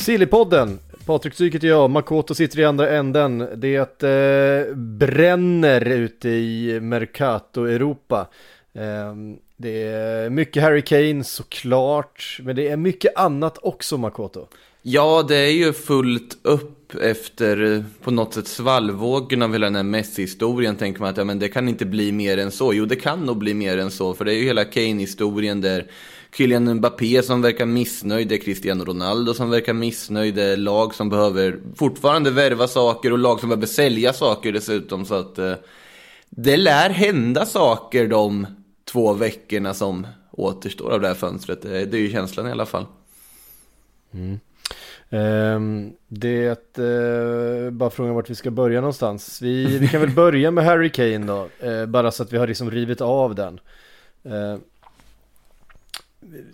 Sillypodden. Patrik Syk heter jag, Makoto sitter i andra änden. Det eh, bränner ute i Mercato-Europa. Eh, det är mycket Harry Kane såklart, men det är mycket annat också Makoto. Ja, det är ju fullt upp efter eh, på något sätt svallvågen av hela den här Messi-historien. Tänker man att ja, men det kan inte bli mer än så. Jo, det kan nog bli mer än så, för det är ju hela Kane-historien där Kylian Mbappé som verkar missnöjd, det är Cristiano Ronaldo som verkar missnöjd, det är lag som behöver fortfarande värva saker och lag som behöver sälja saker dessutom. Så att eh, det lär hända saker de två veckorna som återstår av det här fönstret. Det, är ju känslan i alla fall. Mm. Ehm, det är bara frågan vart vi ska börja någonstans. Vi, vi kan väl börja med Harry Kane då, eh, bara så att vi har liksom rivit av den. Ehm,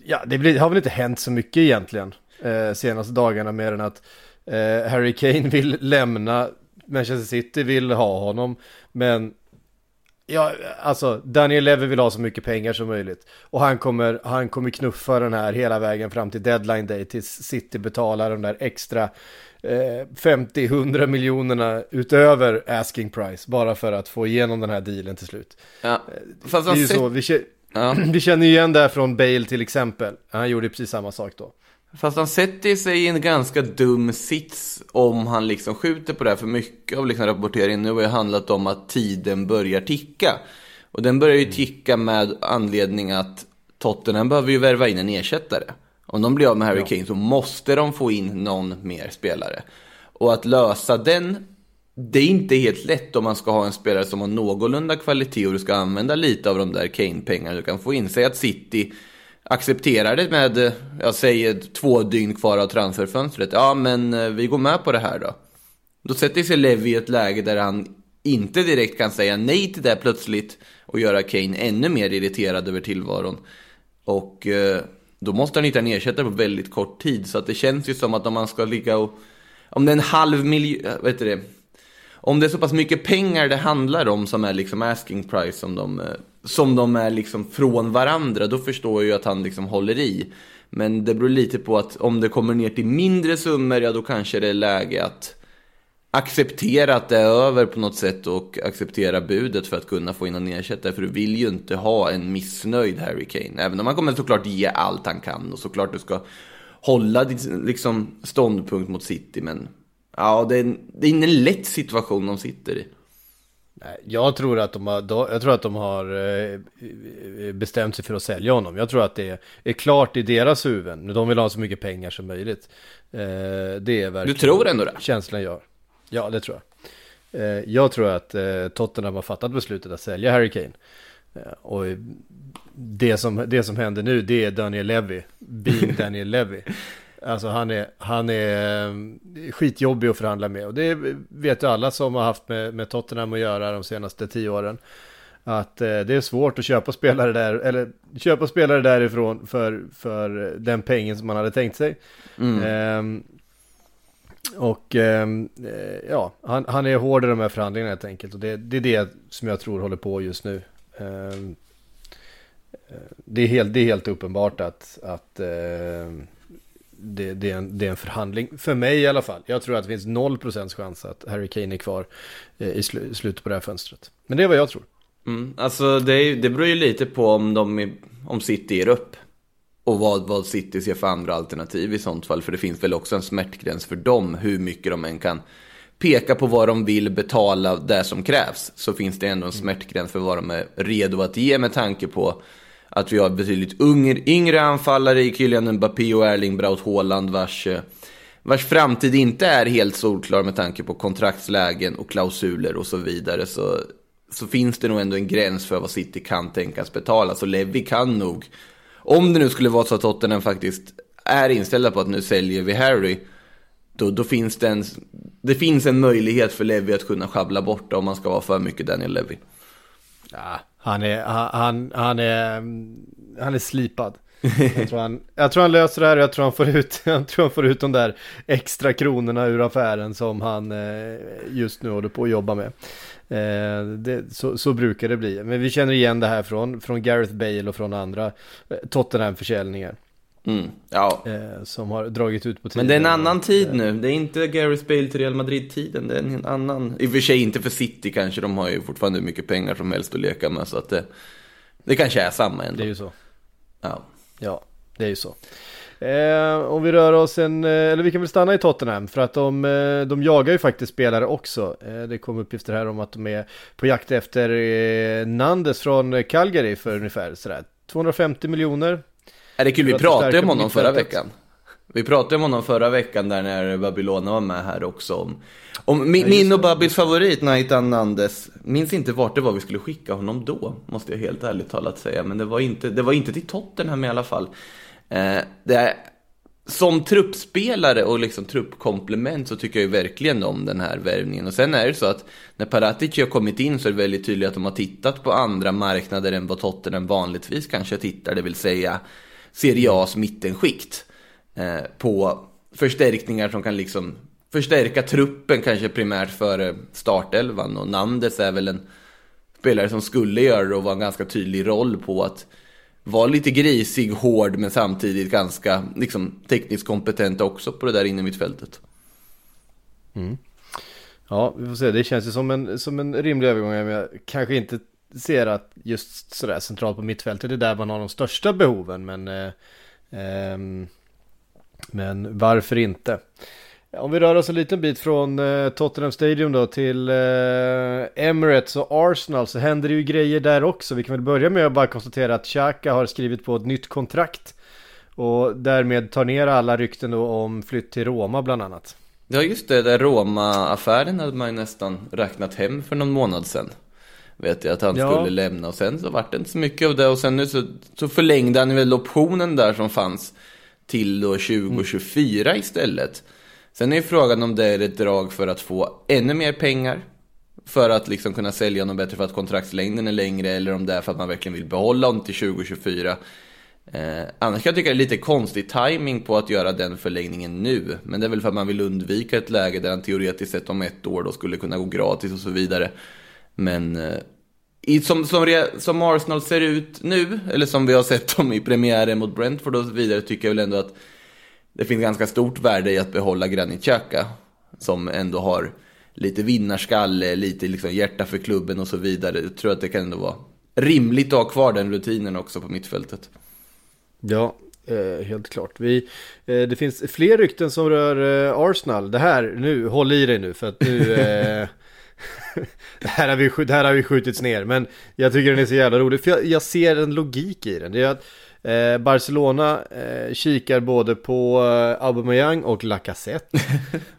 ja, det har väl inte hänt så mycket egentligen eh, senaste dagarna mer än att Harry Kane vill lämna, Manchester City vill ha honom, men Ja, alltså Daniel Levy vill ha så mycket pengar som möjligt. Och han kommer, han kommer knuffa den här hela vägen fram till deadline day tills City betalar de där extra eh, 50-100 miljonerna utöver asking price. Bara för att få igenom den här dealen till slut. Ja, Det fast är ju så, vi, Ja. vi känner ju igen det här från Bale till exempel. Han gjorde precis samma sak då. Fast han sätter sig i en ganska dum sits om han liksom skjuter på det här. För mycket av liksom rapporteringen nu har ju handlat om att tiden börjar ticka. Och den börjar ju ticka med anledning att Tottenham behöver ju värva in en ersättare. Om de blir av med Harry Kane så måste de få in någon mer spelare. Och att lösa den, det är inte helt lätt om man ska ha en spelare som har någorlunda kvalitet och du ska använda lite av de där Kane-pengarna du kan få in. Säg att City accepterar det med, jag säger två dygn kvar av transferfönstret. Ja, men eh, vi går med på det här då. Då sätter sig Levi i ett läge där han inte direkt kan säga nej till det plötsligt och göra Kane ännu mer irriterad över tillvaron. Och eh, då måste han hitta en ersättare på väldigt kort tid. Så att det känns ju som att om man ska ligga och... Om det är en halv miljon... Eh, vad heter det? Om det är så pass mycket pengar det handlar om som är liksom asking price som de, eh, som de är liksom från varandra, då förstår jag ju att han liksom håller i. Men det beror lite på att om det kommer ner till mindre summor, ja då kanske det är läge att acceptera att det är över på något sätt och acceptera budet för att kunna få in en ersättare. För du vill ju inte ha en missnöjd Harry Kane. Även om han kommer såklart ge allt han kan och såklart du ska hålla din liksom, ståndpunkt mot City. Men ja, det är, det är ingen lätt situation de sitter i. Jag tror att de har, jag tror att de har eh, bestämt sig för att sälja honom. Jag tror att det är klart i deras huvuden. De vill ha så mycket pengar som möjligt. Eh, Det är verkligen Du tror ändå det? känslan gör. Ja, det tror jag. Eh, Jag tror att eh, Tottenham har fattat beslutet att sälja Harry Kane. Eh, Och det som, det som händer nu, det är Daniel Levy. Being Daniel Levy. Alltså han är, han är eh, skitjobbig att förhandla med. Och det vet ju alla som har haft med, med Tottenham att göra de senaste tio åren. Att eh, det är svårt att köpa spelare där, eller köpa spelare därifrån för, för den pengen som man hade tänkt sig. Ehm, och ehm, eh, ja, han, han är hård i de här förhandlingarna helt enkelt. Och det, det är det som jag tror håller på just nu. Ehm, eh, det, är helt, det är helt uppenbart att, att ehm, det, det, är en, det är en förhandling. För mig i alla fall. Jag tror att det finns 0% chans att Harry Kane är kvar eh, i sl slutet på det här fönstret. Men det är vad jag tror. Mm, alltså det, är, det beror ju lite på om, de är, om City ger upp. Och vad, vad City ser för andra alternativ i sånt fall. För det finns väl också en smärtgräns för dem, hur mycket de än kan peka på vad de vill betala det som krävs. Så finns det ändå en smärtgräns för vad de är redo att ge med tanke på att vi har betydligt yngre, yngre anfallare i Kylian Mbappé och Erling Braut Haaland vars, eh, vars framtid inte är helt solklar med tanke på kontraktslägen och klausuler och så vidare. Så, så finns det nog ändå en gräns för vad City kan tänkas betala. Så Levi kan nog, om det nu skulle vara så att Tottenham faktiskt är inställda på att nu säljer vi Harry, då, då finns det en, det finns en möjlighet för Levi att kunna schabbla bort det om man ska vara för mycket Daniel Levi. Ja, han är, han, han, är, han är slipad. Jag tror, han, jag tror han löser det här och jag tror han får ut, jag tror han får ut de där extra kronorna ur affären som han eh, just nu håller på att jobba med. Eh, det, så, så, brukar det bli. Men vi känner igen det här från, från Gareth Bale och från andra eh, Tottenham-försäljningar. Mm, ja. Eh, som har dragit ut på tiden. Men det är en annan tid nu. Det är inte Gareth Bale till Real Madrid-tiden. Det är en annan. I och för sig inte för City kanske. De har ju fortfarande hur mycket pengar som helst att leka med. Så att det, det kanske är samma ändå. Det är ju så. Ja. Ja, det är ju så. Eh, om vi rör oss en, eh, eller vi kan väl stanna i Tottenham för att de, eh, de jagar ju faktiskt spelare också. Eh, det kom uppgifter här om att de är på jakt efter eh, Nandes från Calgary för ungefär sådär 250 miljoner är det kul, vi pratade om honom förra veckan. Vi pratade om honom förra veckan där när Babylona var med här också. Om, om min, min och Babys favorit, Naitan Nandes. Minns inte vart det var vi skulle skicka honom då, måste jag helt ärligt talat säga. Men det var inte, det var inte till Tottenham i alla fall. Eh, det som truppspelare och liksom truppkomplement så tycker jag ju verkligen om den här värvningen. Och sen är det så att när Paratici har kommit in så är det väldigt tydligt att de har tittat på andra marknader än vad Tottenham vanligtvis kanske tittar. Det vill säga Serie A's mittenskikt. Eh, på förstärkningar som kan liksom förstärka truppen kanske primärt för startelvan. Och Nandes är väl en spelare som skulle göra det och vara en ganska tydlig roll på att vara lite grisig, hård men samtidigt ganska liksom, tekniskt kompetent också på det där inne mittfältet. Mm. Ja, vi får se. Det känns ju som en, som en rimlig övergång. Jag kanske inte ser att just sådär centralt på mittfältet är där man har de största behoven. Men, eh, eh, men varför inte? Om vi rör oss en liten bit från eh, Tottenham Stadium då till eh, Emirates och Arsenal så händer det ju grejer där också. Vi kan väl börja med att bara konstatera att Xhaka har skrivit på ett nytt kontrakt. Och därmed tar ner alla rykten då om flytt till Roma bland annat. Ja just det, där Roma-affären hade man ju nästan räknat hem för någon månad sedan. Vet jag att han ja. skulle lämna och sen så vart det inte så mycket av det och sen nu så, så förlängde han väl optionen där som fanns till då 2024 mm. istället. Sen är frågan om det är ett drag för att få ännu mer pengar. För att liksom kunna sälja något bättre för att kontraktslängden är längre eller om det är för att man verkligen vill behålla honom till 2024. Eh, annars kan jag tycka det är lite konstig timing på att göra den förlängningen nu. Men det är väl för att man vill undvika ett läge där han teoretiskt sett om ett år då skulle kunna gå gratis och så vidare. Men eh, i, som, som, som, Arsenal ser ut nu, eller som vi har sett dem i premiären mot Brentford och så vidare, tycker jag väl ändå att det finns ganska stort värde i att behålla Granit Xhaka. Som ändå har lite vinnarskalle, lite liksom hjärta för klubben och så vidare. Jag tror att det kan ändå vara rimligt att ha kvar den rutinen också på mittfältet. Ja, eh, helt klart. Vi, eh, det finns fler rykten som rör eh, Arsenal. Det här, nu, håll i dig nu för att nu... Det, här har vi, det här har vi skjutits ner, men jag tycker den är så jävla rolig. För jag, jag ser en logik i den. Det är att eh, Barcelona eh, kikar både på eh, Aubameyang och Lacazette.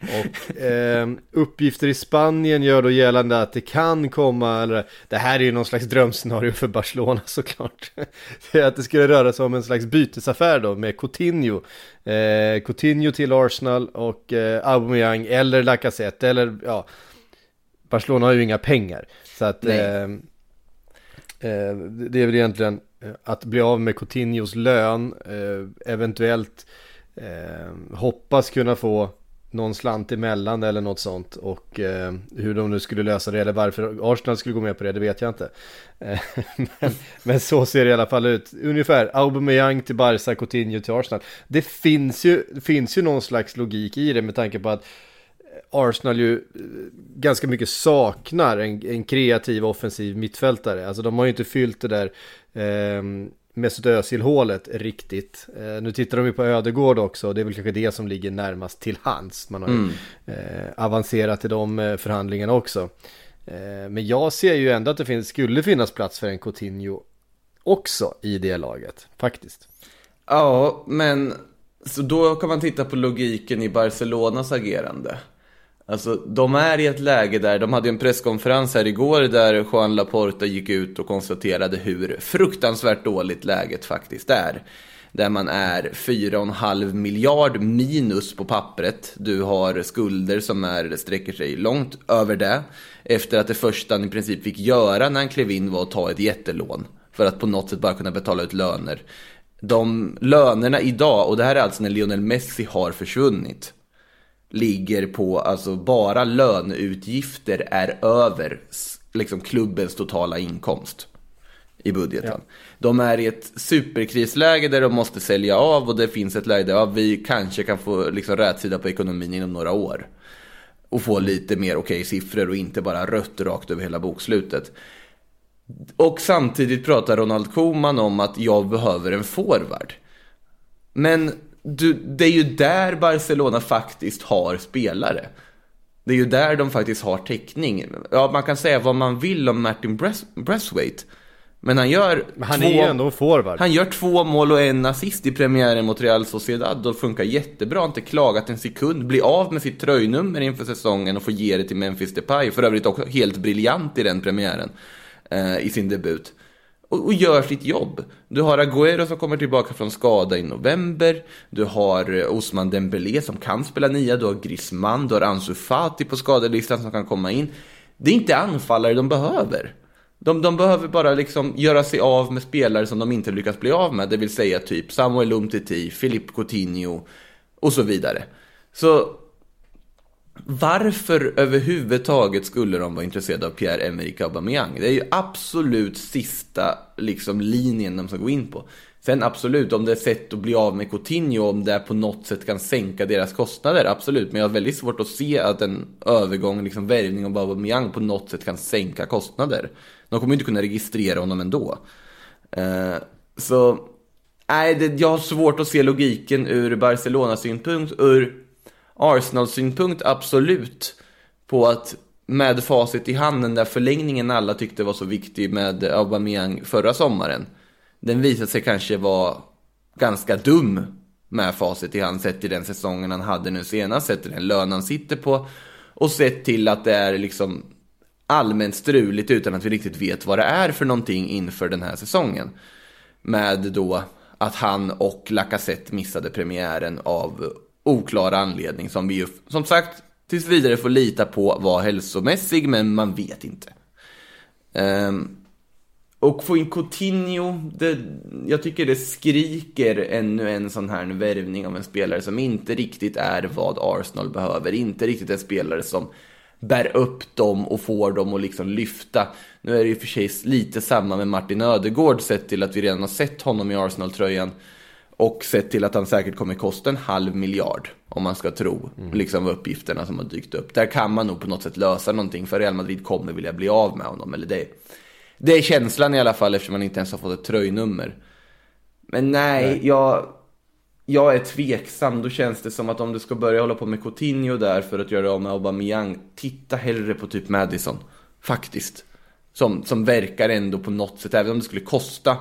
och eh, uppgifter i Spanien gör då gällande att det kan komma, eller det här är ju någon slags drömscenario för Barcelona såklart. det är att det skulle röra sig om en slags bytesaffär då med Coutinho. Eh, Coutinho till Arsenal och eh, Aubameyang eller Lacazette eller ja Barcelona har ju inga pengar. Så att eh, eh, det är väl egentligen eh, att bli av med Coutinhos lön, eh, eventuellt eh, hoppas kunna få någon slant emellan eller något sånt och eh, hur de nu skulle lösa det eller varför Arsenal skulle gå med på det, det vet jag inte. Eh, men, men, så ser det i alla fall ut. Ungefär Aubameyang till Barca, Coutinho till Arsenal. Det finns ju, finns ju någon slags logik i det med tanke på att Arsenal ju eh, ganska mycket saknar en, en kreativ offensiv mittfältare. Alltså de har ju inte fyllt det där eh, Mesut Özil-hålet riktigt. Eh, nu tittar de ju på Ödegård också och det är väl kanske det som ligger närmast till hands. Man har ju Mm. eh, avancerat i de eh, förhandlingarna också. Eh, men jag ser ju ändå att det finns, skulle finnas plats för en Coutinho också i det laget, faktiskt. Ja, men så då kan man titta på logiken i Barcelonas agerande. Alltså, de är i ett läge där, de hade ju en presskonferens här igår där Juan Laporta gick ut och konstaterade hur fruktansvärt dåligt läget faktiskt är. Där man är 4,5 miljard minus på pappret. Du har skulder som är, sträcker sig långt över det. Efter att det första han i princip fick göra när han klev in var att ta ett jättelån. För att på något sätt bara kunna betala ut löner. De lönerna idag, och det här är alltså när Lionel Messi har försvunnit ligger på, alltså bara löneutgifter är över liksom klubbens totala inkomst i budgeten. De är i ett superkrisläge där de måste sälja av och det finns ett läge där ja, vi kanske kan få liksom rätsida på ekonomin inom några år. Och få lite mer okej siffror och inte bara rött rakt över hela bokslutet. Och samtidigt pratar Ronald Koeman om att jag behöver en forward. Men du, det är ju där Barcelona faktiskt har spelare. Det är ju där de faktiskt har täckning. Ja, man kan säga vad man vill om Martin Bres-. Men han gör Men han två... är ju ändå forward. Han gör två mål och en assist i premiären mot Real Sociedad och funkar jättebra, inte klagat en sekund, blir av med sitt tröjnummer inför säsongen och får ge det till Memphis Depay, för övrigt också helt briljant i den premiären, eh, i sin debut. Och, och gör sitt jobb. Du har Agüero som kommer tillbaka från skada i november, du har eh, Osman Dembélé som kan spela nia, du har Griezmann, du har Ansu Fati på skadelistan som kan komma in. Det är inte anfallare de behöver. De, de behöver bara liksom göra sig av med spelare som de inte lyckas bli av med, det vill säga typ Samuel Umtiti, Philippe Coutinho och så vidare. Så varför överhuvudtaget skulle de vara intresserade av Pierre-Emerick Aubameyang? Det är ju absolut sista liksom, linjen de ska gå in på. Sen absolut, om det är sätt att bli av med Coutinho, om det på något sätt kan sänka deras kostnader, absolut. Men jag har väldigt svårt att se att en övergång, liksom värvning av Aubameyang på något sätt kan sänka kostnader. De kommer ju inte kunna registrera honom ändå. Eh, så, nej, det, jag har svårt att se logiken ur Barcelona-synpunkt. Ur Arsenal-synpunkt absolut. På att med facit i handen, där förlängningen alla tyckte var så viktig med Aubameyang förra sommaren. Den visade sig kanske vara ganska dum med facit i hand sett till den säsongen han hade nu senast, sett till den lön han sitter på och sett till att det är liksom allmänt struligt utan att vi riktigt vet vad det är för någonting inför den här säsongen. Med då att han och Lacazette missade premiären av oklar anledning som vi ju som sagt tills vidare får lita på var hälsomässig men man vet inte. Um, och få in Coutinho, det, jag tycker det skriker ännu en sån här värvning av en spelare som inte riktigt är vad Arsenal behöver. Inte riktigt en spelare som bär upp dem och får dem att liksom lyfta. Nu är det ju för sig lite samma med Martin Ödegård sett till att vi redan har sett honom i Arsenal-tröjan. Och sett till att han säkert kommer kosta en halv miljard. Om man ska tro liksom uppgifterna som har dykt upp. Där kan man nog på något sätt lösa någonting. För Real Madrid kommer vilja bli av med honom. Eller det, det är känslan i alla fall eftersom man inte ens har fått ett tröjnummer. Men nej, Jag, jag är tveksam. Då känns det som att om du ska börja hålla på med Coutinho där för att göra av med Aubameyang. Titta hellre på typ Madison. Faktiskt. Som, som verkar ändå på något sätt, även om det skulle kosta.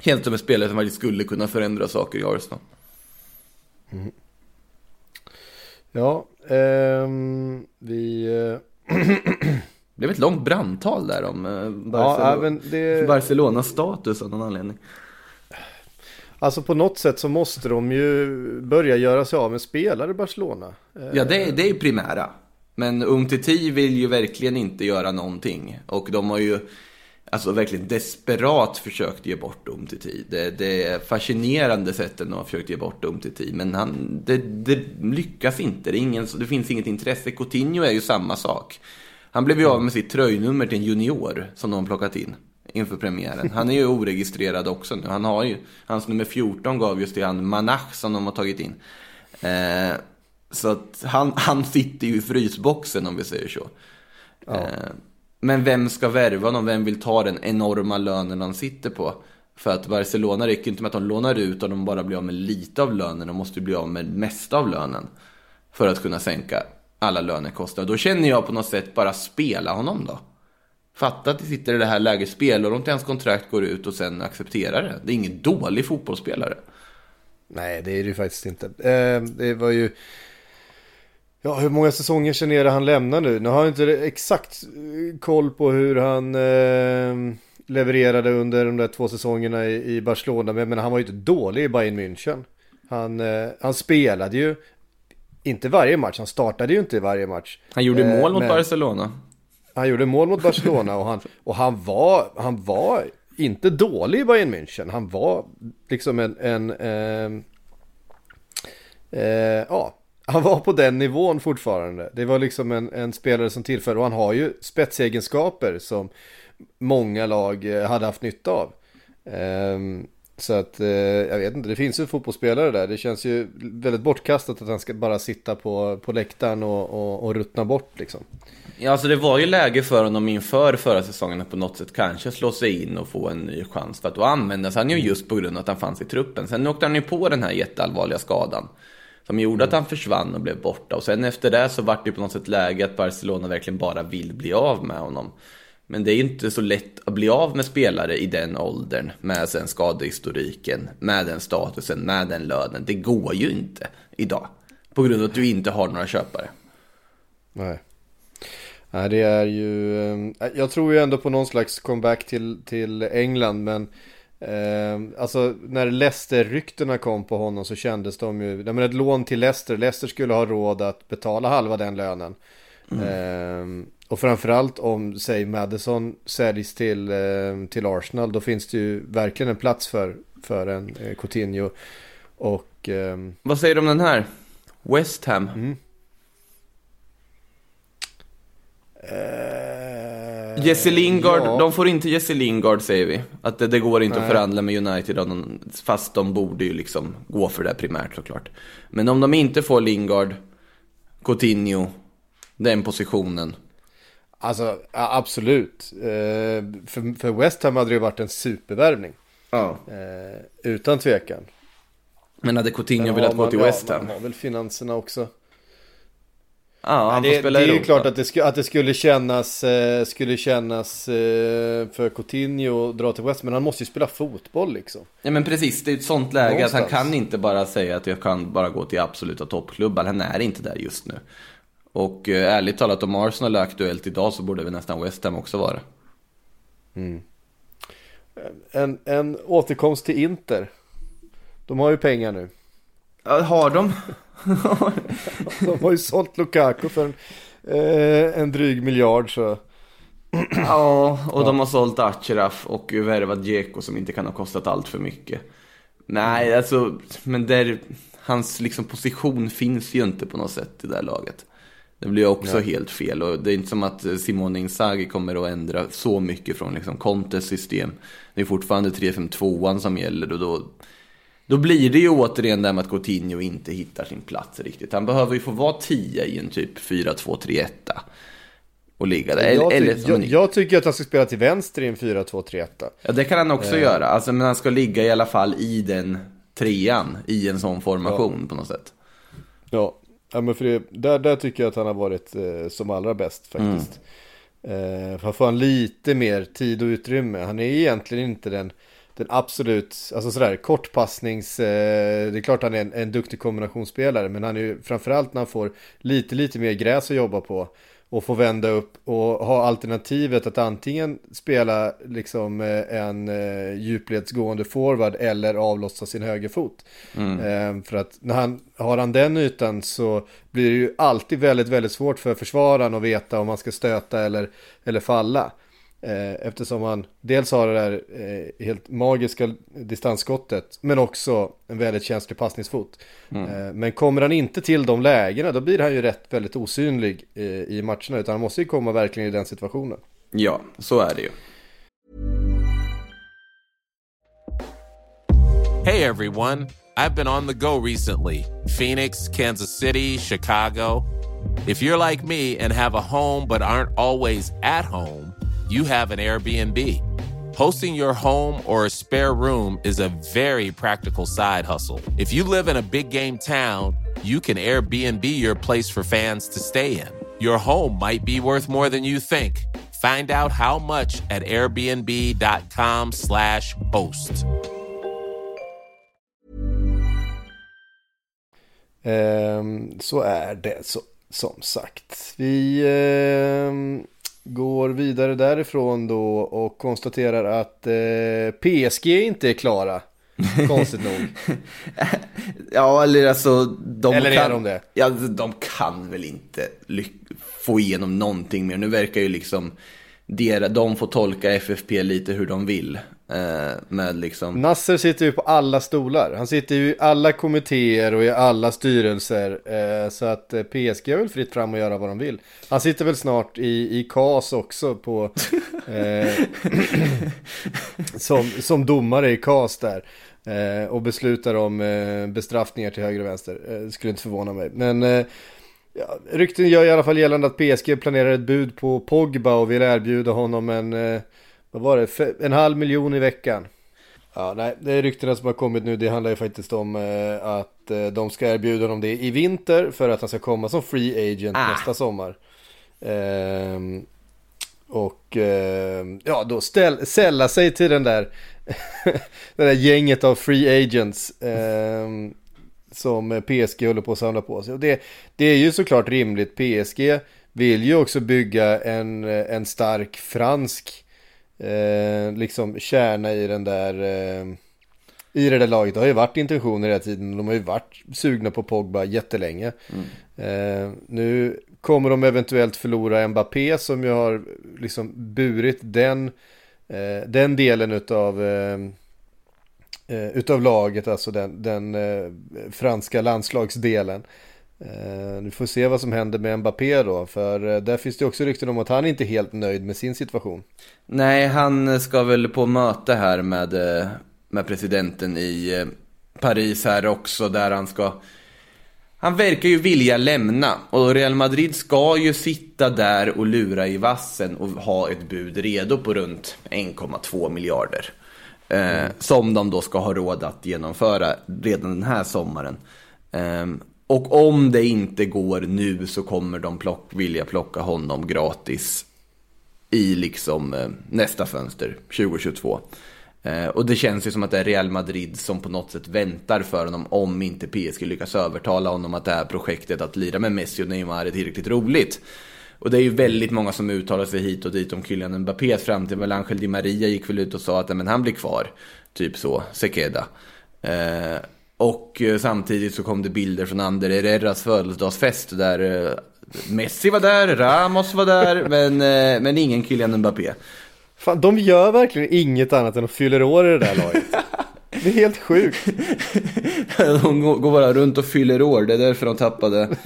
Känns som en spelare som faktiskt skulle kunna förändra saker i Arsenal. Ja, ehm, vi... eh, Det är ett långt brandtal där om eh, Ja, Barcelona, det... Barcelonas status av någon anledning. Alltså på något sätt så måste de ju börja göra sig av med spelare i Barcelona. Eh, Ja, det, är- det är ju primära. Men Umtiti vill ju verkligen inte göra någonting. Och de har ju alltså verkligen desperat försökt ge bort Umtiti. Det, det är fascinerande sätten de har försökt ge bort Umtiti. Men han, det, det lyckas inte. Det, ingen, det finns inget intresse. Coutinho är ju samma sak. Han blev ju av med sitt tröjnummer till en junior som de plockat in inför premiären. Han är ju oregistrerad också nu. Han har ju, hans nummer 14 gav just till han Manach som de har tagit in. Eh, Så att han, han sitter ju i frysboxen om vi säger så. Eh, men vem ska värva honom? Vem vill ta den enorma lönen han sitter på? För att Barcelona räcker inte med att de lånar ut och de bara blir av med lite av lönen. De måste bli av med mesta av lönen. För att kunna sänka alla lönekostnader. Då känner jag på något sätt bara spela honom då. Fatta att det sitter i det här läget, spelar de till hans kontrakt går ut och sen accepterar det. Det är ingen dålig fotbollsspelare. Nej, det är det ju faktiskt inte. Eh, det var ju... Ja, hur många säsonger sedan är det han lämnar nu? Nu har jag inte exakt eh, koll på hur han eh, levererade under de där två säsongerna i, i Barcelona. Men, men han var ju inte dålig i Bayern München. Han, eh, han spelade ju, inte varje match, han startade ju inte i varje match. Han gjorde Eh, mål mot men- Barcelona. Han gjorde mål mot Barcelona och han, och han, var, han var inte dålig i Bayern München. Han var liksom en, en ehm, eh, ja, han var på den nivån fortfarande. Det var liksom en, en spelare som tillförde, och han har ju spetsegenskaper som många lag eh, hade haft nytta av. Um, så att, eh, jag vet inte, det finns ju fotbollsspelare där. Det känns ju väldigt bortkastat att han ska bara sitta på, på läktaren och, och, och ruttna bort liksom. Ja, alltså det var ju läge för honom inför förra säsongen att på något sätt kanske slå sig in och få en ny chans. För att då användes han ju just på grund av att han fanns i truppen. Sen åkte han ju på den här jätteallvarliga skadan. Som gjorde att han försvann och blev borta. Och sen efter det så vart det på något sätt läge att Barcelona verkligen bara vill bli av med honom. Men det är ju inte så lätt att bli av med spelare i den åldern. Med sen skadehistoriken, med den statusen, med den lönen. Det går ju inte idag. På grund av att du inte har några köpare. Nej. Nej, det är ju... Eh, jag tror ju ändå på någon slags comeback till, till England, men... Eh, alltså när Leicester-ryktena kom på honom så kändes de ju... Nej, men ett lån till Leicester. Leicester skulle ha råd att betala halva den lönen. Eh, och framförallt om, säg Madison säljs till, eh, till Arsenal, då finns det ju verkligen en plats för, för en eh, Coutinho. Och... ehm, Vad säger du om den här? West Ham. eh, Jesse Lingard, ja. de får inte Jesse Lingard säger vi. Att det, det går inte Nej. att förhandla med United, någon, fast de borde ju liksom gå för det primärt såklart. Men om de inte får Lingard, Coutinho, den positionen. Alltså ja, absolut. Eh, för, för West Ham hade det ju varit en supervärvning. Ja. Eh, utan tvekan. Men hade Coutinho velat gå till ja, West Ham? Man har väl finanserna också. Ja, han det, får det spela är ju Europa. klart att det, sku, att det skulle kännas, eh, skulle kännas eh, för Coutinho att dra till West. Men han måste ju spela fotboll liksom. Ja men precis, det är ett sånt läge att Någonstans. han kan inte bara säga att jag kan bara gå till absoluta toppklubbar. Han är inte där just nu. Och eh, ärligt talat, om Arsenal är aktuellt idag så borde väl nästan West Ham också vara. En, en återkomst till Inter. De har ju pengar nu. Ja, har de? De har ju sålt Lukaku för en, eh, en dryg miljard så. Ja, och de har sålt Achraf och värvat Dzeko som inte kan ha kostat allt för mycket. Nej, alltså, men där, hans liksom position finns ju inte på något sätt i det här laget. Det blir också helt fel och det är inte som att Simone Inzaghi kommer att ändra så mycket från liksom Contes system. Det är fortfarande 3-5-2an som gäller och då, då blir det ju återigen där med att Coutinho inte hittar sin plats riktigt. Han behöver ju få vara 10 i en typ 4-2-3-1 och ligga där. Jag, Eller, ty- jag, jag tycker att han ska spela till vänster i en 4-2-3-1. Ja, det kan han också göra. Alltså, men han ska ligga i alla fall i den trean, i en sån formation på något sätt. Ja, ja men för det, där, där tycker jag att han har varit eh, som allra bäst faktiskt. Eh, för att få han lite mer tid och utrymme. Han är egentligen inte den, den absolut, alltså sådär kortpassnings, eh, det är klart han är en, en duktig kombinationsspelare. Men han är ju framförallt när han får lite, lite mer gräs att jobba på. Och få vända upp och ha alternativet att antingen spela liksom eh, en eh, djupledsgående forward eller avlossa sin högerfot. Eh, för att när han har han den ytan så blir det ju alltid väldigt, väldigt svårt för försvararen att veta om man ska stöta eller, eller falla. Eh, eftersom han dels har det där eh, helt magiska distansskottet men också en väldigt känslig passningsfot. Eh, men kommer han inte till de lägena då blir han ju rätt väldigt osynlig i matcherna utan han måste ju komma verkligen i den situationen. Ja, så är det ju. Hey everyone, I've been on the go recently Phoenix, Kansas City, Chicago. If you're like me and have a home but aren't always at home, you have an Airbnb. Hosting your home or a spare room is a very practical side hustle. If you live in a big game town, you can Airbnb your place for fans to stay in. Your home might be worth more than you think. Find out how much at airbnb.com/slash host. Ehm, så är det så, som sagt. Vi ehm, går vidare därifrån då och konstaterar att eh, PSG inte är klara. Konstigt nog. Ja, eller alltså... De Eller är kan, de det? Ja, de kan väl inte få igenom någonting mer. Nu verkar ju liksom... De får tolka FFP lite hur de vill. Eh, med liksom... Nasser sitter ju på alla stolar. Han sitter ju i alla kommittéer och i alla styrelser. Eh, så att eh, PSG är väl fritt fram att göra vad de vill. Han sitter väl snart i, i KAS också på... Eh, som, som domare i KAS där. Eh, och beslutar om eh, bestraffningar till höger och vänster. Eh, skulle inte förvåna mig. Men... Eh, Ja, rykten gör i alla fall gällande att PSG planerar ett bud på Pogba och vill erbjuda honom en, eh, vad var det, en halv miljon i veckan. Ja, nej, det är ryktena som har kommit nu. Det handlar ju faktiskt om eh, att eh, de ska erbjuda honom det i vinter för att han ska komma som free agent Ah. nästa sommar. Ehm, och ehm, ja, då ställ, sälla sig till den där, det där gänget av free agents. ehm, som PSG håller på att samla på sig. Och det, det är ju såklart rimligt. PSG vill ju också bygga en, en stark fransk eh, liksom kärna i den där eh, i det där laget. Det har ju varit intentioner hela tiden. De har ju varit sugna på Pogba jättelänge. Eh, nu kommer de eventuellt förlora Mbappé som ju har liksom burit den, eh, den delen utav eh, eh, utav laget, alltså den, den eh, franska landslagsdelen. Eh, nu får se vad som händer med Mbappé då, för eh, där finns det också rykten om att han inte är helt nöjd med sin situation. Nej, han ska väl på möte här med, eh, med presidenten i eh, Paris här också, där han ska... Han verkar ju vilja lämna och Real Madrid ska ju sitta där och lura i vassen och ha ett bud redo på runt 1,2 miljarder. Eh, Som de då ska ha råd att genomföra redan den här sommaren. Ehm, och om det inte går nu så kommer de plock, vilja plocka honom gratis i liksom eh, nästa fönster, 2022. Eh, och det känns ju som att det är Real Madrid som på något sätt väntar för honom om inte PSG lyckas övertala honom att det här projektet att lira med Messi och Neymar är tillräckligt roligt. Och det är ju väldigt många som uttalar sig hit och dit om Kylian Mbappés framtid. Väl Angel Di Maria gick väl ut och sa att men han blir kvar. Typ så, Sekeda. Eh, och eh, samtidigt så kom det bilder från Ander Herreras födelsedagsfest där eh, Messi var där, Ramos var där, men, eh, men ingen Kylian Mbappé. Fan, de gör verkligen inget annat än att fylla år i det där laget. Det är helt sjukt. De går bara runt och fyller år, det är därför de tappade.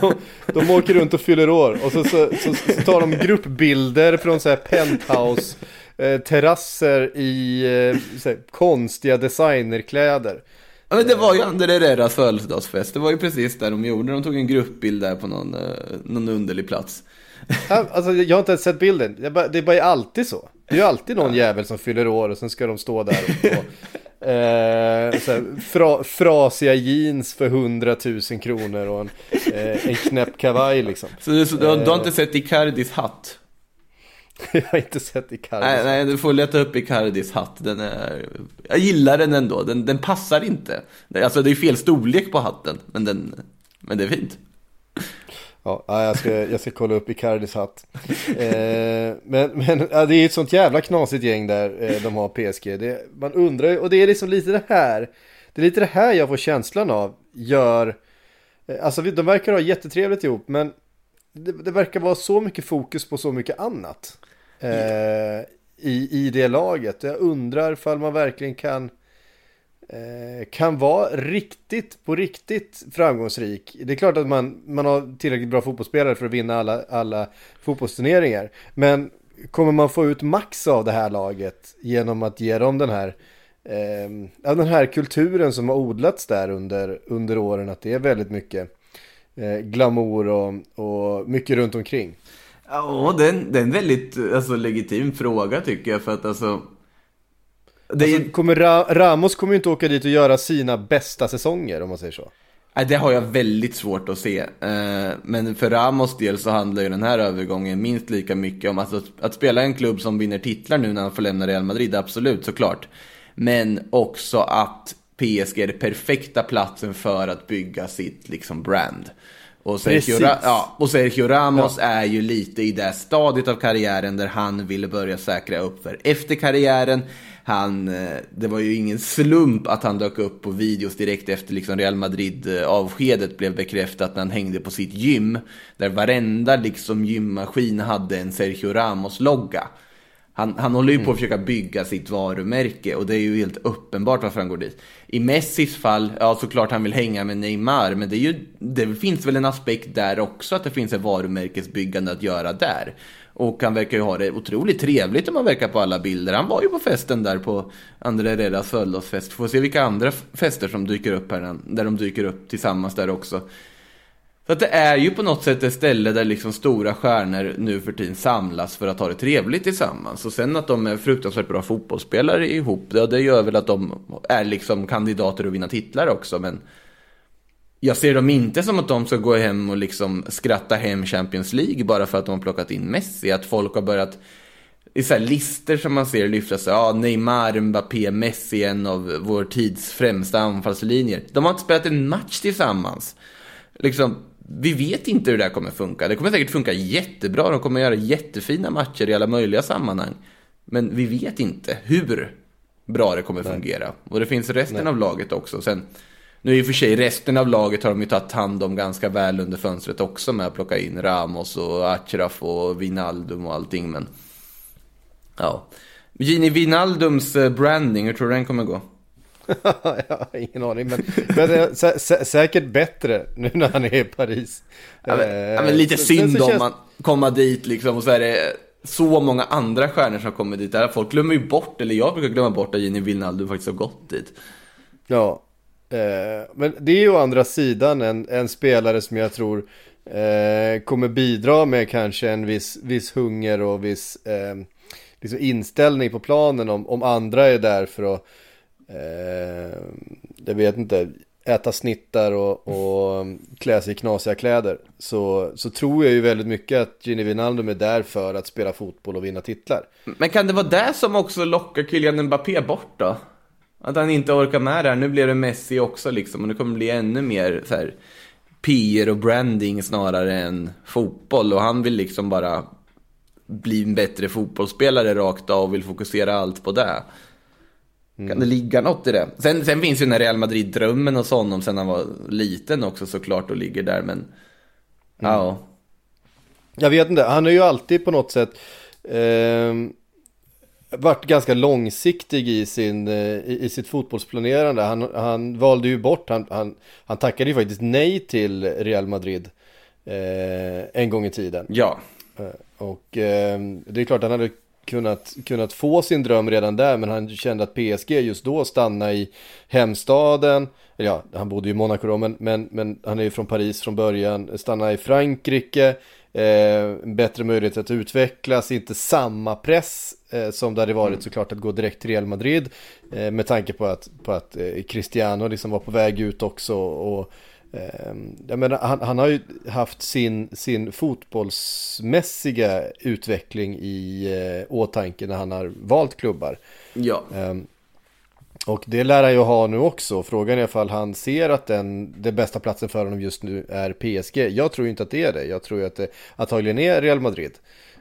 De, de åker runt och fyller år och så, så, så, så tar de gruppbilder från så här penthouse eh, terrasser i eh, konstiga designerkläder. Ja, men det var ju Ander Herreras födelsedagsfest, det var ju precis där de gjorde. De tog en gruppbild där på någon, eh, någon underlig plats. Alltså, jag har inte ens sett bilden. Det är bara, det är bara alltid så. Det är ju alltid någon jävel som fyller år och sen ska de stå där och, och eh, fra, frasiga jeans för 100 000 kronor och en, eh, en knäpp kavaj liksom. Så, du, så du, har- du har inte sett Icardis hatt? Jag har inte sett Icardi. Nej, nej, du får leta upp Icardis hatt. Den är... Jag gillar den ändå, den, den passar inte. Alltså det är fel storlek på hatten, men, den, men det är fint. Ja, ja, jag ska, jag ska kolla upp Icardis hatt. Eh, men men ja, det är ett sånt jävla knasigt gäng där eh, de har PSG. Det, man undrar ju, och det är liksom lite det här. Det är lite det här jag får känslan av gör. Eh, alltså de verkar ha jättetrevligt ihop men det, det verkar vara så mycket fokus på så mycket annat. Eh, i, I det laget. Jag undrar ifall man verkligen kan eh, kan vara riktigt, på riktigt framgångsrik. Det är klart att man, man har tillräckligt bra fotbollsspelare för att vinna alla, alla fotbollsturneringar. Men kommer man få ut max av det här laget genom att ge dem den här eh, den här kulturen som har odlats där under, under åren, att det är väldigt mycket eh, glamour och, och mycket runt omkring. Ja, det är en, det är en väldigt alltså, legitim fråga tycker jag. För att alltså... Det, är, Alltså, kommer Ra Ramos kommer ju inte åka dit och göra sina bästa säsonger om man säger så. nej, det har jag väldigt svårt att se. Eh, men för Ramos del så handlar ju den här övergången minst lika mycket om alltså, att spela en klubb som vinner titlar nu när han får lämna Real Madrid, absolut såklart. Men också att PSG är den perfekta platsen för att bygga sitt liksom brand. Och Sergio. Ra- ja, och Sergio Ramos är ju lite i det stadiet av karriären där han ville börja säkra upp för efter karriären. Han, eh, det var ju ingen slump att han dök upp på videos direkt efter liksom Real Madrid-avskedet blev bekräftat när han hängde på sitt gym. Där varenda liksom gymmaskin hade en Sergio Ramos-logga. Han, han håller ju på att försöka bygga sitt varumärke och det är ju helt uppenbart varför han går dit. I Messis fall, ja såklart han vill hänga med Neymar, men det, är ju, det finns väl en aspekt där också att det finns ett varumärkesbyggande att göra där. Och han verkar ju ha det otroligt trevligt om man verkar på alla bilder. Han var ju på festen där på André Herreras födelsedagsfest. Får se vilka andra fester som dyker upp här, där de dyker upp tillsammans där också. Så att det är ju på något sätt ett ställe där liksom stora stjärnor nu för tiden samlas för att ha det trevligt tillsammans. Och sen att de är fruktansvärt bra fotbollsspelare ihop, ja, det gör väl att de är liksom kandidater att vinna titlar också. Men jag ser dem inte som att de ska gå hem och liksom skratta hem Champions League bara för att de har plockat in Messi. Att folk har börjat i så här lister som man ser lyftas, ja, Neymar, Mbappé, Messi, en av vår tids främsta anfallslinjer. De har inte spelat en match tillsammans. Liksom, vi vet inte hur det här kommer funka. Det kommer säkert funka jättebra, de kommer göra jättefina matcher i alla möjliga sammanhang. Men vi vet inte hur bra det kommer fungera. Och det finns resten av laget också. Sen, nu i och för sig, resten av laget har de ju tagit hand om ganska väl under fönstret också med att plocka in Ramos och Achraf och Vinaldum och allting. Men ja. Gini Vinaldums eh, branding, hur tror du den kommer gå? jag har ingen aning, men, men är sä sä säkert bättre nu när han är i Paris. Ja, men, Eh, ja, men lite så- synd så om känns- man kommer dit liksom och så är det så många andra stjärnor som kommer dit. Där folk glömmer ju bort, eller jag brukar glömma bort att Gini Wijnaldum faktiskt har gått dit. Ja, eh, men det är ju å andra sidan en, en spelare som jag tror eh, kommer bidra med kanske en viss, viss hunger och viss eh, liksom inställning på planen om, om andra är där för att, eh, jag vet inte, äta snittar och, och klä sig i knasiga kläder. Så, så tror jag ju väldigt mycket att Gini Wijnaldum är där för att spela fotboll och vinna titlar. Men kan det vara det som också lockar Kylian Mbappé bort då? Att han inte orkar med det här. Nu blir det Messi också liksom och nu kommer det bli ännu mer så här PR och branding snarare än fotboll och han vill liksom bara bli en bättre fotbollsspelare rakt av och vill fokusera allt på det. Kan det ligga något i det? Sen, sen finns ju den här Real Madrid-drömmen hos honom sen han var liten också såklart och ligger där men ja. Jag vet inte, han har ju alltid på något sätt eh, varit ganska långsiktig i, sin, eh, i, i sitt fotbollsplanerande. Han, han valde ju bort, han, han, han tackade ju faktiskt nej till Real Madrid eh, en gång i tiden. Ja. Eh, Och eh, det är klart han hade kunnat, kunnat få sin dröm redan där men han kände att PSG just då stannade i hemstaden. Ja, han bodde ju i Monaco då men, men, men han är ju från Paris från början. Stanna i Frankrike. Eh, bättre möjlighet att utvecklas, inte samma press eh, som det hade varit såklart att gå direkt till Real Madrid. Eh, med tanke på att, på att eh, Cristiano liksom var på väg ut också. Och, jag menar, han, han har ju haft sin, sin fotbollsmässiga utveckling i eh, åtanke när han har valt klubbar. Ja. Ehm, och det lär han ju ha nu också. Frågan är ifall han ser att den, den bästa platsen för honom just nu är PSG. Jag tror inte att det är det. Jag tror att det antagligen är Real Madrid.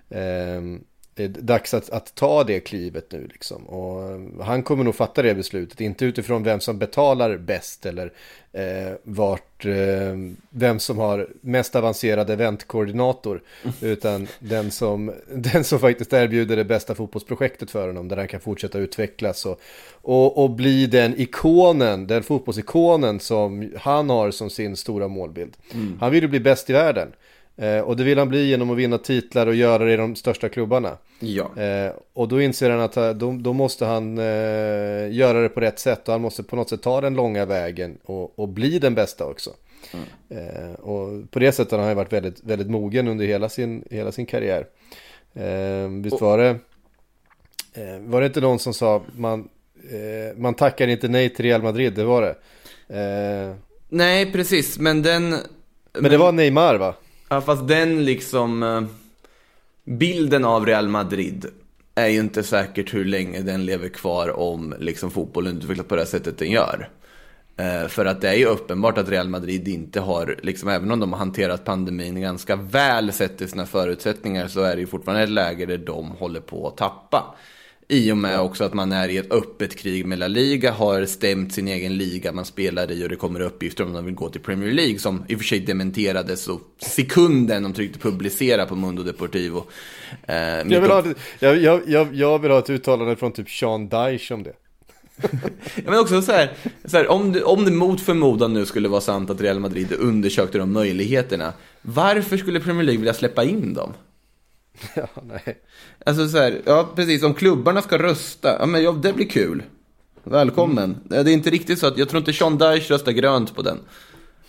Ehm, det är dags att, att ta det klivet nu liksom. Och eh, han kommer nog fatta det beslutet. Inte utifrån vem som betalar bäst eller eh, vart, eh, vem som har mest avancerad eventkoordinator. Utan den som, den som faktiskt erbjuder det bästa fotbollsprojektet för honom. Där han kan fortsätta utvecklas och, och, och bli den ikonen, den fotbollsikonen som han har som sin stora målbild. Han vill ju bli bäst i världen. Eh, och det vill han bli genom att vinna titlar och göra det i de största klubbarna. Ja. Eh, och då inser han att eh, då, då måste han eh, göra det på rätt sätt och han måste på något sätt ta den långa vägen och, och bli den bästa också. Eh, och på det sättet har han varit väldigt, väldigt mogen under hela sin, hela sin karriär. Eh, visst var det, eh, var det inte någon som sa man, man tackar inte nej till Real Madrid, det var det. Nej, precis, men den... men det var Neymar va? Ja, fast den liksom... Eh, bilden av Real Madrid är ju inte säkert hur länge den lever kvar om liksom fotbollen utvecklas på det här sättet den gör. Eh, för att det är ju uppenbart att Real Madrid inte har, liksom, även om de har hanterat pandemin ganska väl sett till sina förutsättningar, så är det ju fortfarande ett läge där de håller på att tappa. I och med också att man är i ett öppet krig med La Liga, har stämt sin egen liga man spelar i och det kommer uppgifter om de vill gå till Premier League som i och för sig dementerades så sekunden de tryckte publicera på Mundo Deportivo. Eh, Jag vill, ha, jag, jag, jag, vill ha ett uttalande från typ Sean Dyche om det. Men också så här, så här om, det, om det mot förmodan nu skulle vara sant att Real Madrid undersökte de möjligheterna, varför skulle Premier League vilja släppa in dem? Ja, nej. Alltså så här, ja precis, om klubbarna ska rösta, ja men ja, det blir kul. Välkommen. Det är inte riktigt så att, jag tror inte Sean Dyche röstar grönt på den.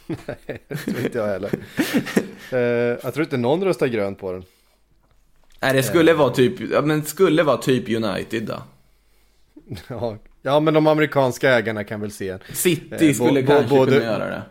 Det tror inte jag heller. Eh, jag tror inte någon röstar grönt på den. Nej, det skulle vara typ, ja men skulle vara typ United då. Ja, ja, men de amerikanska ägarna kan väl se. City Eh, skulle kanske både- kunna göra det.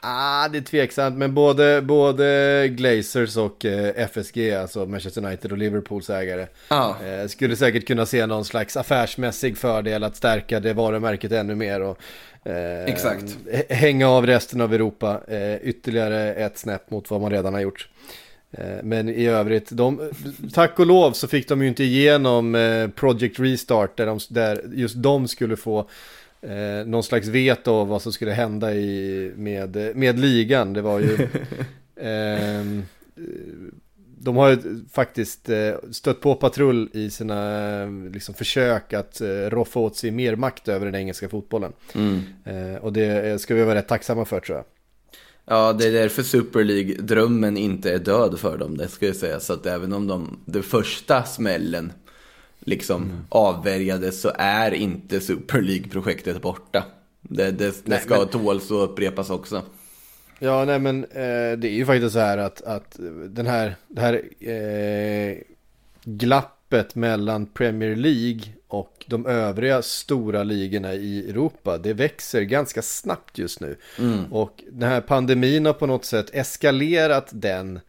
Ah, det är tveksamt, men både, både Glazers och eh, FSG, alltså Manchester United och Liverpools ägare, Ja. eh, skulle säkert kunna se någon slags affärsmässig fördel att stärka det varumärket ännu mer och eh, Exakt. hänga av resten av Europa eh, ytterligare ett snäpp mot vad man redan har gjort. Eh, Men i övrigt, de, tack och lov så fick de ju inte igenom eh, Project Restart där, de, där just de skulle få eh, någon slags veto av vad som skulle hända i, med, med ligan. Det var ju... ehm, de har ju faktiskt eh, stött på patrull i sina eh, liksom, försök att eh, roffa åt sig mer makt över den engelska fotbollen. Mm. Eh, och det eh, ska vi vara rätt tacksamma för tror jag. Ja, det är därför Super League-drömmen inte är död för dem, det ska jag säga. Så att även om de, den första smällen liksom Mm. avvärjades så är inte Super League-projektet borta. Det, det, det Nej, ska men- tåls och upprepas också. Ja, nej men eh, det är ju faktiskt så här att, att den här, det här eh, glappet mellan Premier League och de övriga stora ligorna i Europa, det växer ganska snabbt just nu. Och den här pandemin har på något sätt eskalerat den,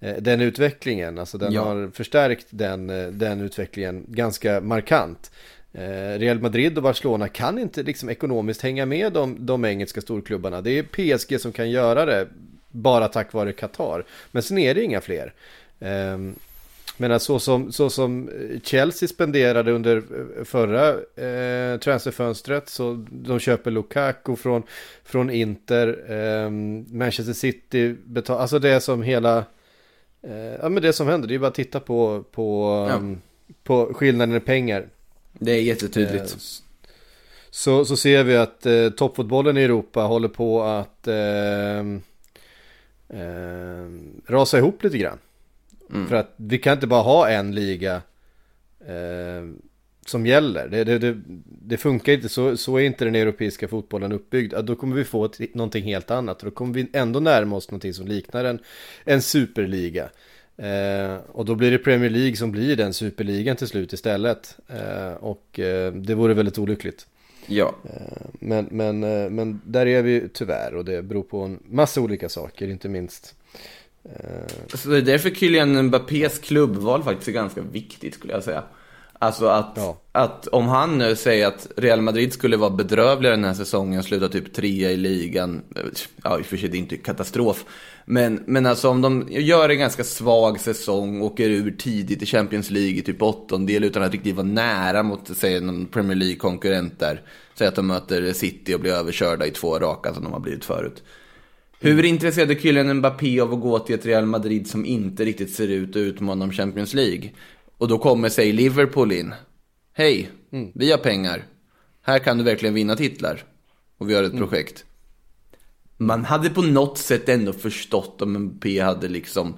den utvecklingen. Alltså den Ja. har förstärkt den, eh, den utvecklingen ganska markant. Eh, Real Madrid och Barcelona kan inte liksom ekonomiskt hänga med de, de engelska storklubbarna. Det är PSG som kan göra det bara tack vare Qatar. Men sen är det inga fler. Ehm, Men så som, så som Chelsea spenderade under eh, förra eh, transferfönstret så de köper Lukaku från, från Inter, eh, Manchester City betalar, alltså det som hela, eh, ja men det som händer, det är bara att titta på, på, Ja. ehm, på skillnaden i pengar. Det är jättetydligt. Eh, Så, så ser vi att eh, toppfotbollen i Europa håller på att eh, eh, rasa ihop lite grann. För att vi kan inte bara ha en liga eh, som gäller. Det, det, det, det funkar inte, så, så är inte den europeiska fotbollen uppbyggd. Ja, Då kommer vi få ett, någonting helt annat. Då kommer vi ändå närma oss någonting som liknar en, en superliga. Eh, och då blir det Premier League som blir den superligan till slut istället. Eh, och eh, det vore väldigt olyckligt. Ja. Men, men, eh, men där är vi tyvärr och det beror på en massa olika saker, inte minst. Eh, Så det är därför Kylian Mbappés klubbval faktiskt är ganska viktigt skulle jag säga. Alltså att, Ja. att om han nu säger att Real Madrid skulle vara bedrövliga den här säsongen, sluta typ trea i ligan. Ja, i och för sig det är inte katastrof. Men, men alltså om de gör en ganska svag säsong, åker ur tidigt i Champions League i typ åttondel utan att riktigt vara nära mot, säg någon Premier League-konkurrent där. Säg att de möter City och blir överkörda i två raka som de har blivit förut. Hur intresserad är Kylian Mbappé av att gå till ett Real Madrid som inte riktigt ser ut att utmana om Champions League? Och då kommer, sig Liverpool in. Hej, vi har pengar. Här kan du verkligen vinna titlar. Och vi har ett projekt. man hade på något sätt ändå förstått om Mbappé hade liksom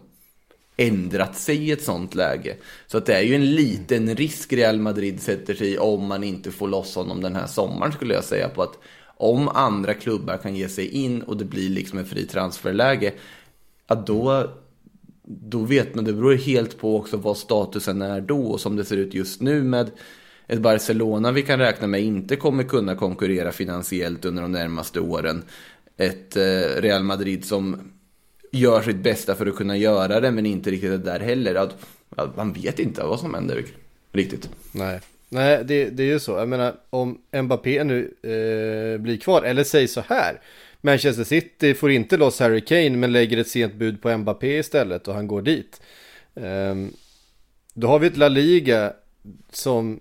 ändrat sig i ett sånt läge. Så att det är ju en liten risk Real Madrid sätter sig i om man inte får loss honom den här sommaren skulle jag säga på att om andra klubbar kan ge sig in och det blir liksom en fri transferläge, att då, då vet man, det beror helt på också vad statusen är då och som det ser ut just nu med ett Barcelona vi kan räkna med inte kommer kunna konkurrera finansiellt under de närmaste åren. Ett eh, Real Madrid som gör sitt bästa för att kunna göra det men inte riktigt är där heller. Att, att man vet inte vad som händer riktigt. Nej, Nej det, det är ju så. Jag menar om Mbappé nu eh, blir kvar, eller säg så här. Manchester City får inte loss Harry Kane men lägger ett sent bud på Mbappé istället och han går dit. Ehm, då har vi ett La Liga som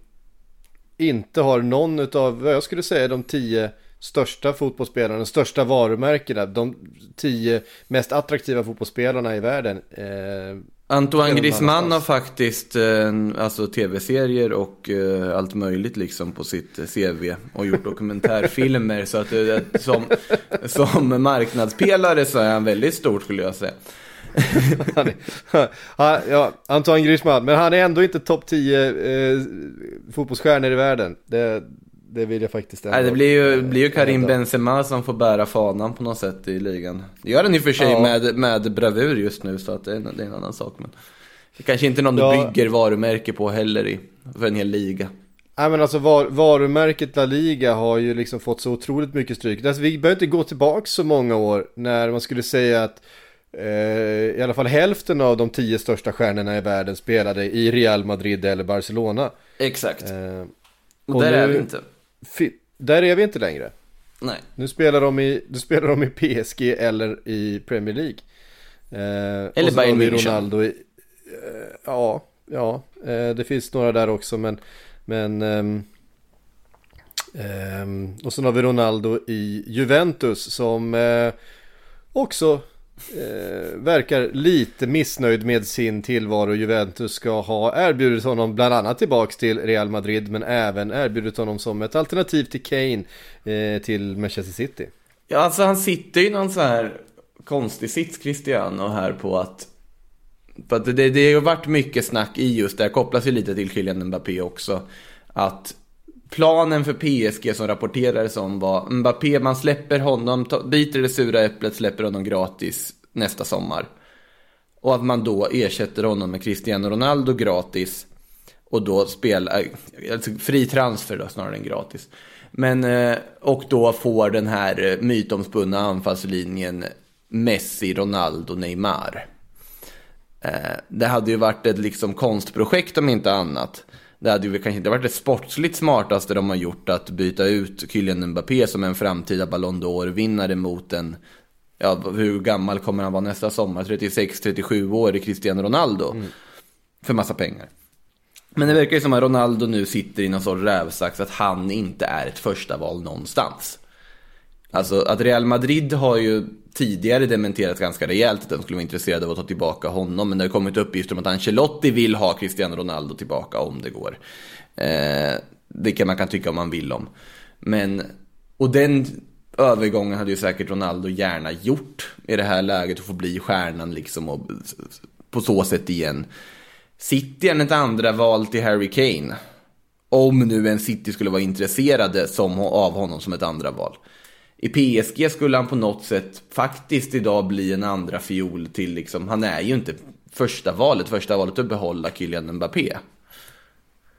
inte har någon av, vad jag skulle säga, de tio största fotbollsspelarna, de största varumärkena, de tio mest attraktiva fotbollsspelarna i världen. Ehm, Eh, Antoine Griezmann har faktiskt eh, alltså tv-serier och eh, allt möjligt liksom på sitt CV och gjort dokumentärfilmer så att eh, som, som marknadspelare så är han väldigt stor skulle jag säga. ja, Antoine Griezmann, men han är ändå inte topp 10 eh, fotbollsstjärnor i världen. Det, det vill jag faktiskt ändå. Nej, det blir ju, blir ju Karim Benzema som får bära fanan på något sätt i ligan. Det gör han i och för sig ja. med, med bravur just nu, så att det, är, det är en annan sak. Men det kanske inte är någon ja. du bygger varumärke på heller i, för en hel liga. Nej men alltså var, varumärket La Liga har ju liksom fått så otroligt mycket stryk. Alltså, vi behöver inte gå tillbaka så många år när man skulle säga att eh, i alla fall hälften av de tio största stjärnorna i världen spelade i Real Madrid eller Barcelona. Exakt. Eh, och, och där nu, är vi inte. Där är vi inte längre. Nej. Nu spelar de i, nu spelar de i PSG eller i Premier League. Eh, eller Bayern München. Ronaldo i, eh, ja, ja, eh, det finns några där också men, men ehm, ehm, och sen har vi Ronaldo i Juventus som eh, också eh, verkar lite missnöjd med sin tillvaro. Juventus ska ha erbjudit honom bland annat tillbaks till Real Madrid men även erbjudit honom som ett alternativ till Kane eh, till Manchester City. Ja, alltså han sitter i någon så här konstig sits, Cristiano, här på att för att det, det har varit mycket snack i just det, här kopplas ju lite till Kylian Mbappé också. Att planen för PSG som rapporterades om var Mbappé, man släpper honom, biter det sura äpplet, släpper honom gratis nästa sommar. Och att man då ersätter honom med Cristiano Ronaldo gratis. Och då spelar, äh, alltså fri transfer då snarare än gratis. Men, eh, och då får den här eh, mytomspunna anfallslinjen Messi, Ronaldo, Neymar. Eh, det hade ju varit ett liksom konstprojekt om inte annat. Det hade ju kanske inte varit det sportsligt smartaste de har gjort att byta ut Kylian Mbappé som en framtida Ballon d'Or-vinnare mot en, ja hur gammal kommer han vara nästa sommar? 36-37 år i Cristiano Ronaldo. Mm. För massa pengar. Men det verkar ju som att Ronaldo nu sitter i någon sorts rävsax att han inte är ett första val någonstans. Alltså att Real Madrid har ju tidigare dementerat ganska rejält att de skulle vara intresserade av att ta tillbaka honom. Men det har kommit uppgifter om att Ancelotti vill ha Cristiano Ronaldo tillbaka om det går. Eh, det kan man kan tycka om man vill om. Men, och den övergången hade ju säkert Ronaldo gärna gjort i det här läget och få bli stjärnan liksom och på så sätt igen. City är ett andra val till Harry Kane. Om nu en City skulle vara intresserade som, av honom som ett andra val. I PSG skulle han på något sätt faktiskt idag bli en andra fiol till liksom, han är ju inte första valet, första valet att behålla Kylian Mbappé.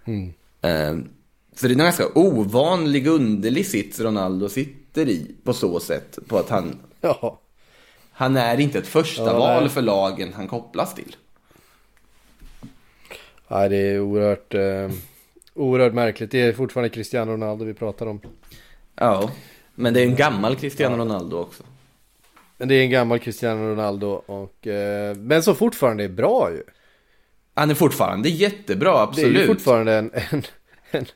Mm. Eh, så det är en ganska ovanlig, underlig sits Ronaldo sitter i på så sätt. På att han, ja. han är inte ett första ja, val för lagen han kopplas till. Nej, det är oerhört, eh, oerhört märkligt. Det är fortfarande Cristiano Ronaldo vi pratar om. Ja. Men det är en gammal Cristiano Ronaldo också. Men det är en gammal Cristiano Ronaldo och, eh, men som fortfarande är bra ju. Han är fortfarande jättebra, absolut. Det är ju fortfarande en, en, en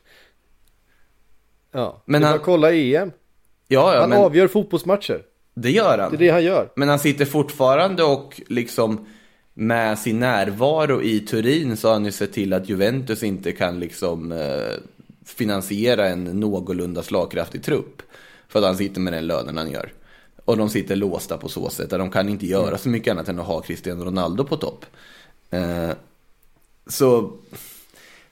Ja, men han... kolla EM. Ja, ja, han men... avgör fotbollsmatcher. Det gör han. Det är det han gör. Men han sitter fortfarande och liksom med sin närvaro i Turin så har han ju sett till att Juventus inte kan liksom eh, finansiera en någorlunda slagkraftig trupp. För att han sitter med den lönen han gör. Och de sitter låsta på så sätt. att De kan inte göra så mycket annat än att ha Cristiano Ronaldo på topp. Eh, så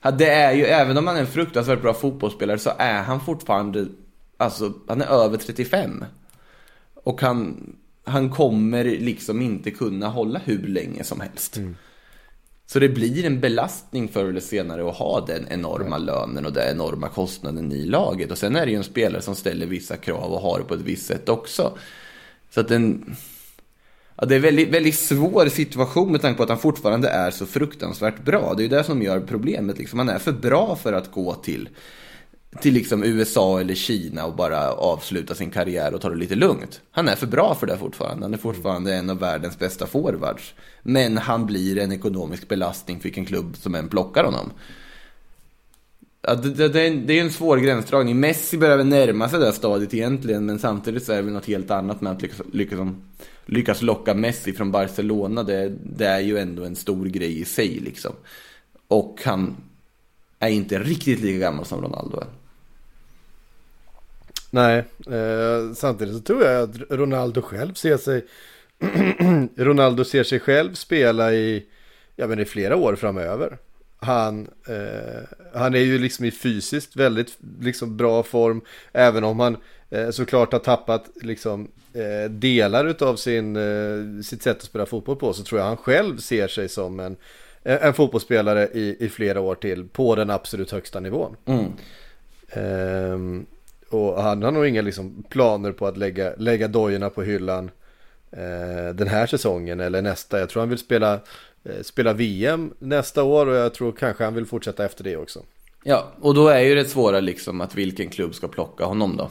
ja, det är ju, även om han är en fruktansvärt bra fotbollsspelare så är han fortfarande, alltså han är över 35. Och han, han kommer liksom inte kunna hålla hur länge som helst. Så det blir en belastning förr eller senare att ha den enorma lönen och den enorma kostnaden i laget. Och sen är det ju en spelare som ställer vissa krav och har det på ett visst sätt också. Så att den... Ja, det är en väldigt, väldigt svår situation med tanke på att han fortfarande är så fruktansvärt bra. Det är ju det som gör problemet. Liksom. Han är för bra för att gå till, till liksom USA eller Kina och bara avsluta sin karriär och ta det lite lugnt. Han är för bra för det fortfarande. Han är fortfarande en av världens bästa forwards. Men han blir en ekonomisk belastning för vilken klubb som än plockar honom. Ja, det, det, det är en- det är en svår gränsdragning. Messi börjar väl närma sig det här stadiet egentligen, men samtidigt så är det väl något helt annat med att lyckas, lyckas, lyckas locka Messi från Barcelona. Det, det är ju ändå en stor grej i sig liksom. Och han är inte riktigt lika gammal som Ronaldo är. Nej, eh, samtidigt så tror jag att Ronaldo själv ser sig Ronaldo ser sig själv spela i, ja, men i flera år framöver. Han, eh, han är ju liksom i fysiskt väldigt liksom, bra form, även om han eh, såklart har tappat liksom, eh, delar utav sin, eh, sitt sätt att spela fotboll på, så tror jag han själv ser sig som en, en fotbollsspelare i, i flera år till på den absolut högsta nivån. Mm. Och han har nog inga liksom, planer på att lägga, lägga dojorna på hyllan eh, den här säsongen eller nästa. Jag tror han vill spela, eh, spela VM nästa år och jag tror kanske han vill fortsätta efter det också. Ja, och då är ju det svåra liksom att vilken klubb ska plocka honom då.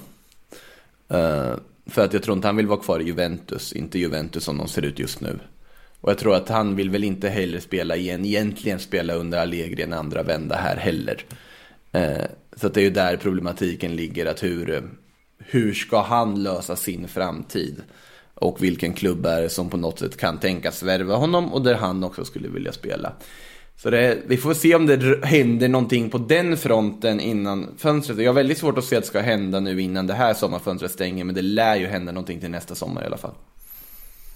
Eh, för att jag tror inte han vill vara kvar i Juventus, inte Juventus som de ser ut just nu. Och jag tror att han vill väl inte heller spela igen, egentligen spela under Allegri en andra vända här heller. Eh, så att det är ju där problematiken ligger, att hur, eh, hur ska han lösa sin framtid? Och vilken klubb är det som på något sätt kan tänkas värva honom och där han också skulle vilja spela. Så det, vi får se om det händer någonting på den fronten innan fönstret. Jag har väldigt svårt att se att det ska hända nu innan det här sommarfönstret stänger, men det lär ju hända någonting till nästa sommar i alla fall.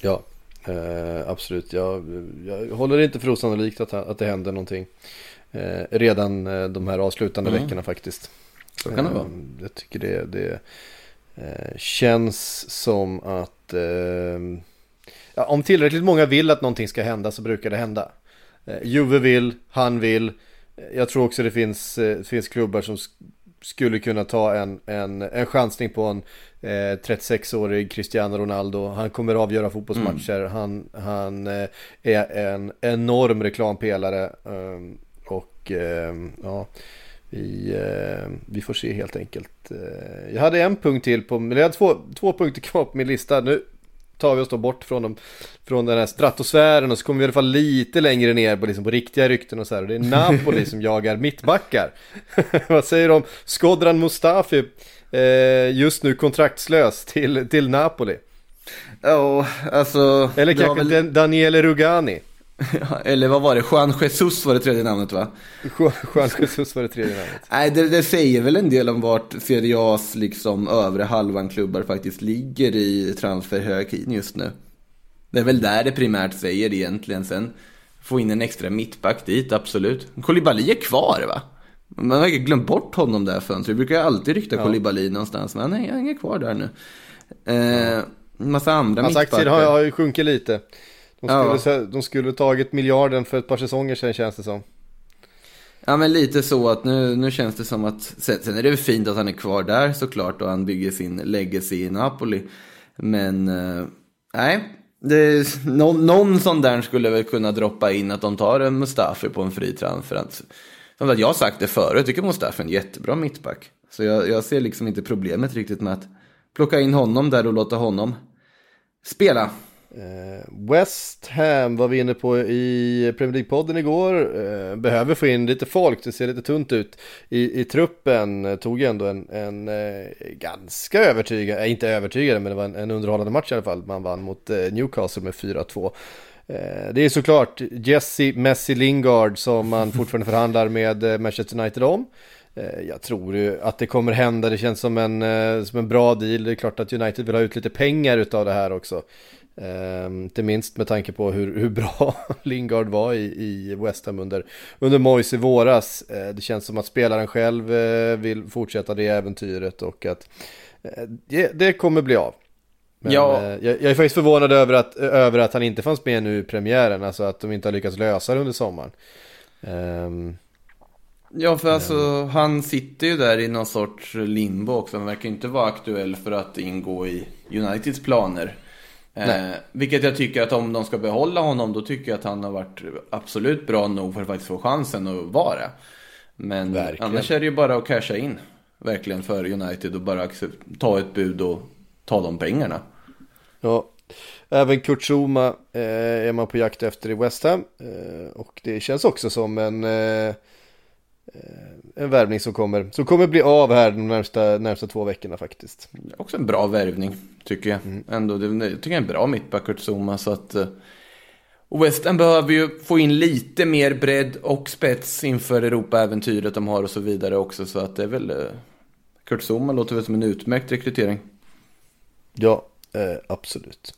Ja, eh, absolut. Jag, jag håller inte för osannolikt att, att det händer någonting eh, redan eh, de här avslutande veckorna faktiskt. Så kan det vara. Eh, Jag tycker det, det eh, känns som att eh, ja, om tillräckligt många vill att någonting ska hända så brukar det hända. Eh, Juve vill, han vill. Jag tror också det finns, eh, finns klubbar som sk- skulle kunna ta en, en, en chansning på en eh, 36-årig Cristiano Ronaldo. Han kommer avgöra fotbollsmatcher. Han, han eh, är en enorm reklampelare. Eh, och eh, ja, vi, eh, vi får se helt enkelt. Eh, jag hade en punkt till på, men jag hade två, två punkter kvar på min lista. Nu tar vi oss då bort från, dem, från den här stratosfären och så kommer vi i alla fall lite längre ner på, liksom, på riktiga rykten och så här. Och det är Napoli som jagar mittbackar. Vad säger du om Skodran Mustafi? Eh, just nu kontraktslös till, till Napoli. Ja, alltså... Eller kanske väl- Dan- Daniele Rugani. Eller vad var det? Juan Jesus var det tredje namnet va? Juan Jesus var det tredje namnet. Nej, det, det säger väl en del om vart Serie A's liksom övre halvan klubbar faktiskt ligger i transferhierarkin just nu. Det är väl där det primärt säger egentligen. Sen få in en extra mittback dit, absolut. Koulibaly är kvar va? Man har glömt bort honom där fönstret. Vi brukar alltid rykta Ja. Koulibaly någonstans, men nej, han är kvar där nu. Eh, massa andra Hans aktier mittbackar. har, har ju sjunkit lite. De Ja. skulle, de skulle tagit miljarden för ett par säsonger sedan känns det som. Ja men lite så att nu, nu känns det som att, sen, är det fint att han är kvar där såklart och han bygger sin legacy i Napoli. Men, eh, nej. Det, någon, någon sån där skulle väl kunna droppa in att de tar en Mustafi på en fri transfer. Att- Som att jag har sagt det förut, jag tycker Mustafi är en jättebra mittback. Så jag, jag ser liksom inte problemet riktigt med att plocka in honom där och låta honom spela. Eh, West Ham var vi inne på i Premier League-podden igår. Eh, behöver få in lite folk, det ser lite tunt ut i, i truppen. Tog ändå en, en eh, ganska övertygande, inte övertygande men det var en, en underhållande match i alla fall. Man vann mot Newcastle med 4-2. Eh, det är såklart Jesse Messi Lingard som man fortfarande förhandlar med Manchester United om. Jag tror ju att det kommer hända, det känns som en, som en bra deal. Det är klart att United vill ha ut lite pengar utav det här också. Um, inte minst med tanke på hur, hur bra Lingard var i, i West Ham under, under Moise i våras. Uh, det känns som att spelaren själv uh, vill fortsätta det äventyret och att uh, det, det, kommer bli av. Men, ja. jag, jag, är faktiskt förvånad över att, över att han inte fanns med nu i premiären, alltså att de inte har lyckats lösa det under sommaren. Um, Ja, för alltså han sitter ju där i någon sorts limbo också. Han verkar inte vara aktuell för att ingå i Uniteds planer. Eh, vilket jag tycker att om de ska behålla honom då tycker jag att han har varit absolut bra nog för att faktiskt få chansen att vara. Men Verkligen. annars är det ju bara att casha in. Verkligen för United och bara ta ett bud och ta de pengarna. Ja, även Kurt Zuma eh, är man på jakt efter i West Ham. Eh, och det känns också som en eh, Eh, en värvning som kommer, som kommer bli av här de närmsta, närmsta två veckorna faktiskt. Också en bra värvning tycker jag. Mm. Ändå, det, jag tycker jag är en bra mittback Zuma så att eh, och West Ham behöver ju få in lite mer bredd och spets inför Europa-äventyret de har och så vidare också. Så att det är väl... Eh, Kurt Zuma låter väl som en utmärkt rekrytering. Ja, eh, absolut.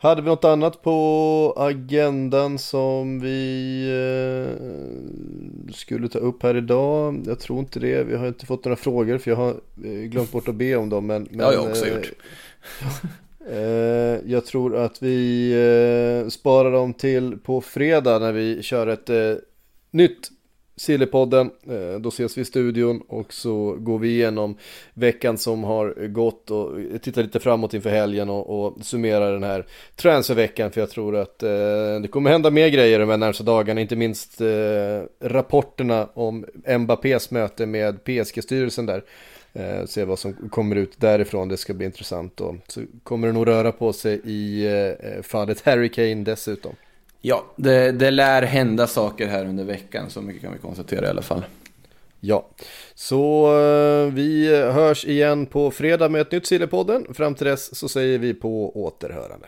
Hade vi något annat på agendan som vi eh, skulle ta upp här idag? Jag tror inte det. Vi har inte fått några frågor för jag har eh, glömt bort att be om dem. Men, men, det har jag också eh, gjort. eh, jag tror att vi eh, sparar dem till på fredag när vi kör ett eh, nytt Sillypodden. Eh, då ses vi i studion och så går vi igenom veckan som har gått och tittar lite framåt inför helgen och, och summerar den här transferveckan för jag tror att eh, det kommer hända mer grejer de här närmsta dagarna, inte minst eh, rapporterna om Mbappés möte med PSG-styrelsen där. Eh, se vad som kommer ut därifrån, det ska bli intressant och så kommer det nog röra på sig i eh, fallet Harry Kane dessutom. Ja, det, det lär hända saker här under veckan, så mycket kan vi konstatera i alla fall. Ja, så eh, vi hörs igen på fredag med ett nytt Sillepodden. Fram till dess så säger vi på återhörande.